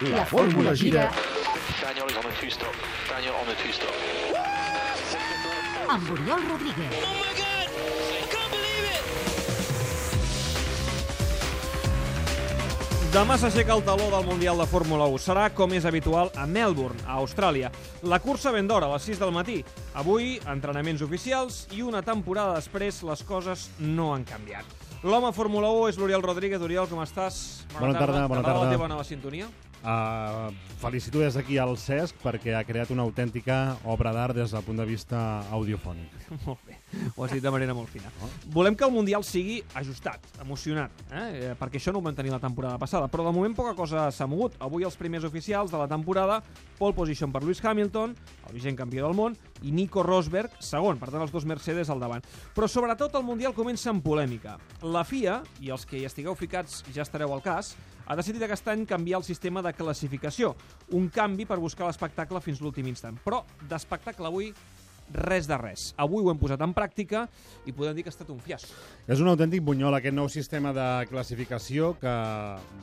La fórmula gira Daniel is on a two-stop. Daniel on a two-stop. amb Oriol Rodríguez. Oh my god! I can't believe it! Demà s'aixeca el taló del Mundial de Fórmula 1. Serà, com és habitual, a Melbourne, a Austràlia. La cursa ben d'hora, a les 6 del matí. Avui, entrenaments oficials i una temporada després les coses no han canviat. L'home Fórmula 1 és l'Oriol Rodríguez. Oriol, com estàs? Bona tarda, bona T'agrada tarda. la teva nova sintonia? Uh, felicito des d'aquí al Cesc perquè ha creat una autèntica obra d'art des del punt de vista audiofònic. Molt bé, ho has dit de manera molt fina. Volem que el Mundial sigui ajustat, emocionat, eh? Eh, perquè això no ho vam tenir la temporada passada, però de moment poca cosa s'ha mogut. Avui els primers oficials de la temporada, pole position per Lewis Hamilton, el vigent campió del món, i Nico Rosberg, segon, per tant els dos Mercedes al davant. Però sobretot el Mundial comença amb polèmica. La FIA, i els que hi estigueu ficats ja estareu al cas, ha decidit aquest any canviar el sistema de classificació, un canvi per buscar l'espectacle fins l'últim instant. Però d'espectacle avui res de res. Avui ho hem posat en pràctica i podem dir que ha estat un fiasco. És un autèntic bunyol aquest nou sistema de classificació que,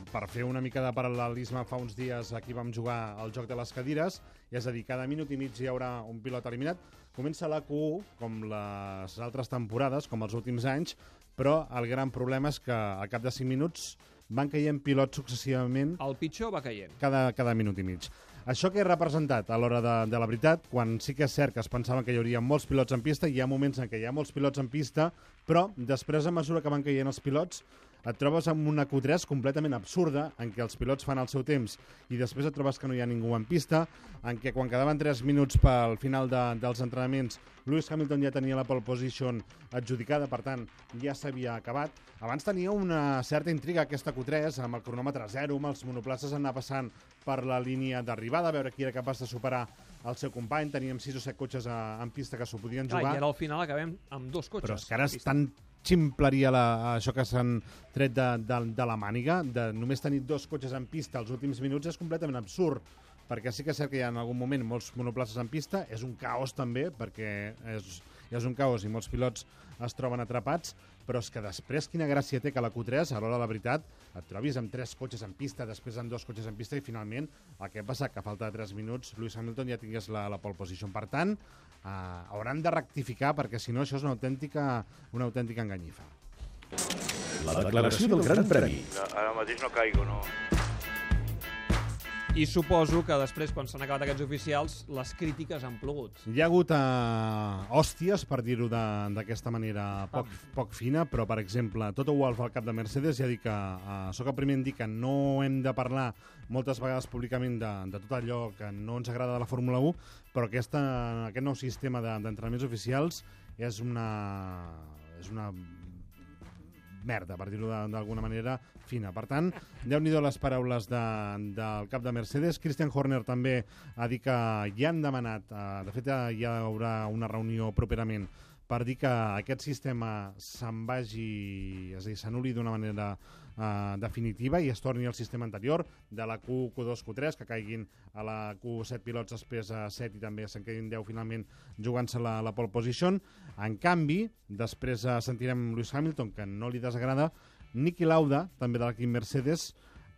per fer una mica de paral·lelisme, fa uns dies aquí vam jugar al joc de les cadires, és a dir, cada minut i mig hi haurà un pilot eliminat. Comença la Q1, com les altres temporades, com els últims anys, però el gran problema és que al cap de 5 minuts van caient pilots successivament El pitjor va caient. cada, cada minut i mig. Això que he representat a l'hora de, de la veritat, quan sí que és cert que es pensaven que hi hauria molts pilots en pista, hi ha moments en què hi ha molts pilots en pista, però després, a mesura que van caient els pilots, et trobes amb una Q3 completament absurda, en què els pilots fan el seu temps i després et trobes que no hi ha ningú en pista, en què quan quedaven 3 minuts pel final de, dels entrenaments, Lewis Hamilton ja tenia la pole position adjudicada, per tant, ja s'havia acabat. Abans tenia una certa intriga aquesta Q3, amb el cronòmetre zero, amb els monoplaces anar passant per la línia d'arribada, a veure qui era capaç de superar el seu company. Teníem 6 o 7 cotxes a, en pista que s'ho podien Clar, jugar. I ara al final acabem amb dos cotxes. Però és que ara en és pista. tan ximpleria la, això que s'han tret de, de, de la màniga, de només tenir dos cotxes en pista els últims minuts és completament absurd perquè sí que és cert que hi ha en algun moment molts monoplaces en pista, és un caos també, perquè és, és un caos i molts pilots es troben atrapats, però és que després quina gràcia té que la Q3, a l'hora de la veritat, et trobis amb tres cotxes en pista, després amb dos cotxes en pista i finalment el que passa que a falta de 3 minuts Lewis Hamilton ja tingués la, la pole position. Per tant, eh, hauran de rectificar perquè si no això és una autèntica, una autèntica enganyifa. La declaració del Gran Premi. Ara mateix no caigo, no. I suposo que després, quan s'han acabat aquests oficials, les crítiques han plogut. Hi ha hagut uh, hòsties, per dir-ho de- d'aquesta manera poc, poc fina, però, per exemple, Toto Wolff, el cap de Mercedes, ja ha dit que uh, sóc el primer en dir que no hem de parlar moltes vegades públicament de, de tot allò que no ens agrada de la Fórmula 1, però aquesta, aquest nou sistema de- d'entrenaments oficials és una, és una merda, per dir-ho d'alguna manera, fina. Per tant, déu nhi les paraules de, del cap de Mercedes. Christian Horner també ha dit que ja han demanat, eh, de fet eh, hi haurà una reunió properament per dir que aquest sistema se'n vagi, és a dir, s'anuli d'una manera eh, definitiva i es torni al sistema anterior de la Q, Q2, Q3, que caiguin a la Q7 pilots després a 7 i també se'n quedin 10 finalment jugant-se la, la pole position. En canvi, després eh, sentirem Lewis Hamilton, que no li desagrada, Niki Lauda, també de l'equip Mercedes,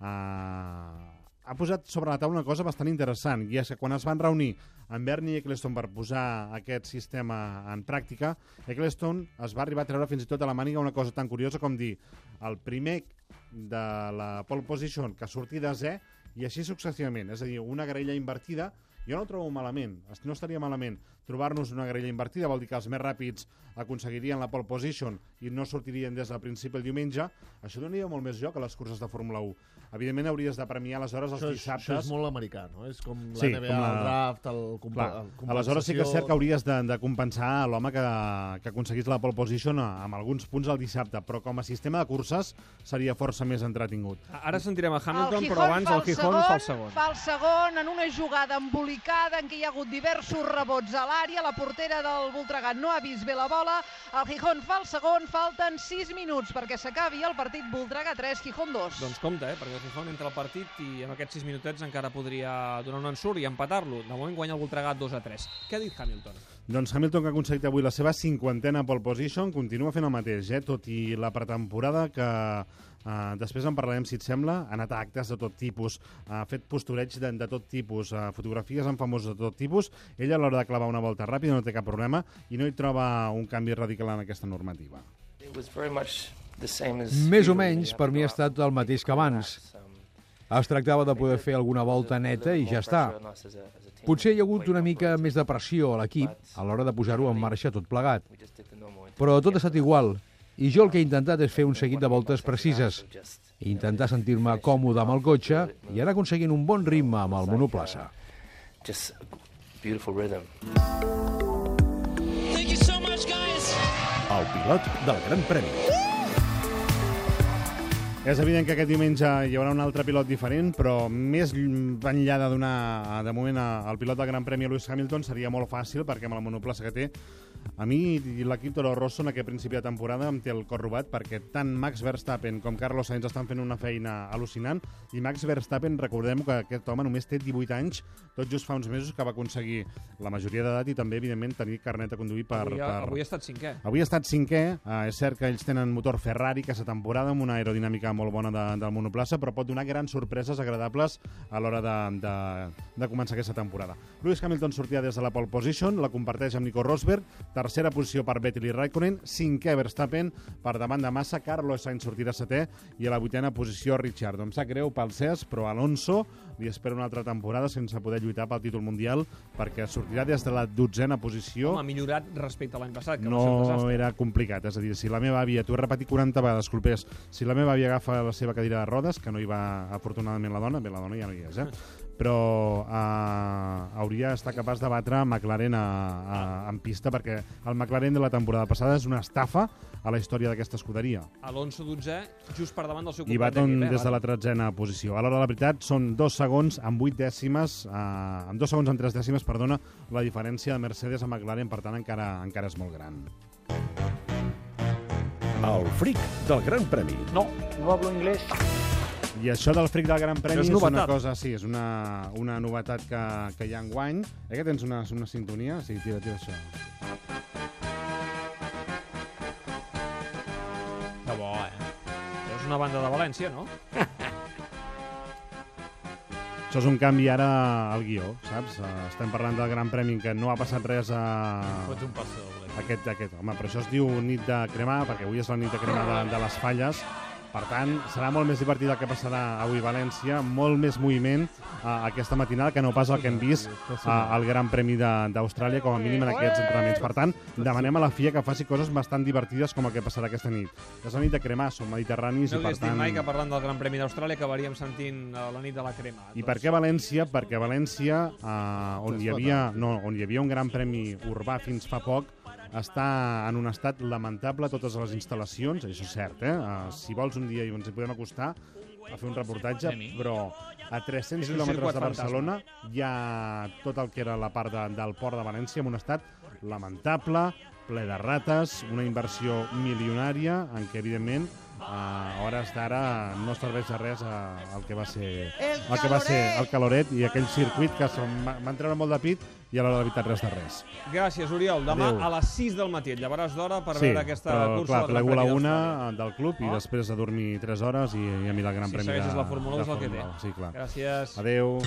eh, ha posat sobre la taula una cosa bastant interessant, i és que quan es van reunir amb Bernie Eccleston per posar aquest sistema en pràctica, Eccleston es va arribar a treure fins i tot a la màniga una cosa tan curiosa com dir el primer de la pole position que surti de Z i així successivament, és a dir, una graella invertida. Jo no ho trobo malament, no estaria malament trobar-nos una graella invertida, vol dir que els més ràpids aconseguirien la pole position i no sortirien des del principi el diumenge, això donaria molt més joc a les curses de Fórmula 1. Evidentment hauries de premiar aleshores els Això és, això dissabtes. és molt americà, no? És com la Sí, NBA, com la- el draft, el, Clar, el aleshores sí que és cert que hauries de, de compensar l'home que, que aconseguís la pole position a- amb alguns punts el dissabte, però com a sistema de curses seria força més entretingut. Ara sentirem a Hamilton, però abans el Gijón fa el segon. Fa el segon en una jugada embolicada en què hi ha hagut diversos rebots a l'àrea. La portera del Voltregà no ha vist bé la bola. El Gijón fa el segon. Falten 6 minuts perquè s'acabi el partit Voltregà 3, Gijón 2. Doncs compte, eh, perquè el Gijón entra al partit i en aquests 6 minutets encara podria donar un ensurt i empatar-lo. De moment guanya el Voltregà 2 a 3. Què ha dit Hamilton? Doncs Hamilton, que ha aconseguit avui la seva cinquantena pole position, continua fent el mateix, eh? tot i la pretemporada que Uh, després en parlarem, si et sembla, ha anat a actes de tot tipus, ha fet postureig de, de tot tipus, uh, fotografies amb famosos de tot tipus. Ella a l'hora de clavar una volta ràpida no té cap problema i no hi troba un canvi radical en aquesta normativa. Més o menys, per mi ha estat el mateix que abans. Es tractava de poder fer alguna volta neta i ja està. Potser hi ha hagut una mica més de pressió a l'equip a l'hora de posar-ho en marxa tot plegat. Però tot ha estat igual, i jo el que he intentat és fer un seguit de voltes precises, i intentar sentir-me còmode amb el cotxe i anar aconseguint un bon ritme amb el monoplaça. Just beautiful rhythm. Thank you so much, guys. El pilot del Gran Premi. És evident que aquest diumenge hi haurà un altre pilot diferent, però més enllà de donar, de moment, al pilot del Gran Premi Lewis Hamilton seria molt fàcil, perquè amb la monoplaça que té, a mi i l'equip Toro Rosso en aquest principi de temporada em té el cor robat perquè tant Max Verstappen com Carlos Sainz estan fent una feina al·lucinant i Max Verstappen, recordem que aquest home només té 18 anys, tot just fa uns mesos que va aconseguir la majoria d'edat i també, evidentment, tenir carnet a conduir per... Avui, per... avui ha estat cinquè. Avui ha estat cinquè, eh, és cert que ells tenen motor Ferrari aquesta temporada amb una aerodinàmica molt bona de, del monoplaça, però pot donar grans sorpreses agradables a l'hora de, de, de començar aquesta temporada. Lewis Hamilton sortia des de la pole position, la comparteix amb Nico Rosberg, tercera posició per Vettel i Raikkonen, cinquè Verstappen, per davant de Massa, Carlos Sainz sortirà setè i a la vuitena posició Ricciardo. Em sap greu pel Cesc, però Alonso li espera una altra temporada sense poder lluitar pel títol mundial perquè sortirà des de la dotzena posició. Home, ha millorat respecte a l'any passat, que va ser no era complicat, és a dir, si la meva àvia, t'ho he repetit 40 vegades, colpés, si la meva àvia agafa la seva cadira de rodes, que no hi va afortunadament la dona, bé, la dona ja no hi és, eh? però eh, hauria d'estar capaç de batre McLaren a, a, en pista perquè el McLaren de la temporada passada és una estafa a la història d'aquesta escuderia. Alonso 12, just per davant del seu I company Baton d'equip, eh? des de la tretzena posició. A l'hora de la veritat, són dos segons amb vuit dècimes, eh, amb dos segons amb tres dècimes, perdona, la diferència de Mercedes a McLaren, per tant, encara, encara és molt gran. El fric del Gran Premi. No, no hablo inglés. I això del fric del Gran Premi és és, una cosa, sí, és una, una novetat que, que hi ha enguany. Eh que tens una, una sintonia? Sí, tira, tira això. Que bo, eh? Això és una banda de València, no? Això és un canvi ara al guió, saps? Estem parlant del Gran Premi que no ha passat res a... Fots un passo, Blake. Aquest, aquest, home, però això es diu nit de cremar, perquè avui és la nit de cremar de, de les falles. Per tant, serà molt més divertit el que passarà avui a València, molt més moviment uh, aquesta matinada que no pas el que hem vist uh, al Gran Premi de- d'Austràlia, com a mínim en aquests entrenaments. Per tant, demanem a la FIA que faci coses bastant divertides com el que passarà aquesta nit. És la nit de cremar, som mediterranis No i per tant... mai que parlant del Gran Premi d'Austràlia acabaríem sentint eh, la nit de la crema. I per què València? Perquè València, uh, on, hi havia, no, on hi havia un gran premi urbà fins fa poc, està en un estat lamentable totes les instal·lacions, això és cert, eh? Uh, si vols un dia i ens hi podem acostar a fer un reportatge, però a 300 És un quilòmetres de Barcelona hi ha tot el que era la part de, del port de València en un estat lamentable, ple de rates, una inversió milionària en què, evidentment, a hores d'ara no serveix de res a, el que va ser El el que va ser el caloret i aquell circuit que van treure molt de pit i a l'hora de veritat res de res. Gràcies, Oriol. Demà Adéu. a les 6 del matí et llevaràs d'hora per sí, veure aquesta però cursa clar, plego a la una del club i Oh. després de dormir 3 hores i, i a mi el Gran Si Premi segueixes de, la Fórmula 1 de és el que Fórmula té. 1. Sí, clar. Gràcies. Adéu.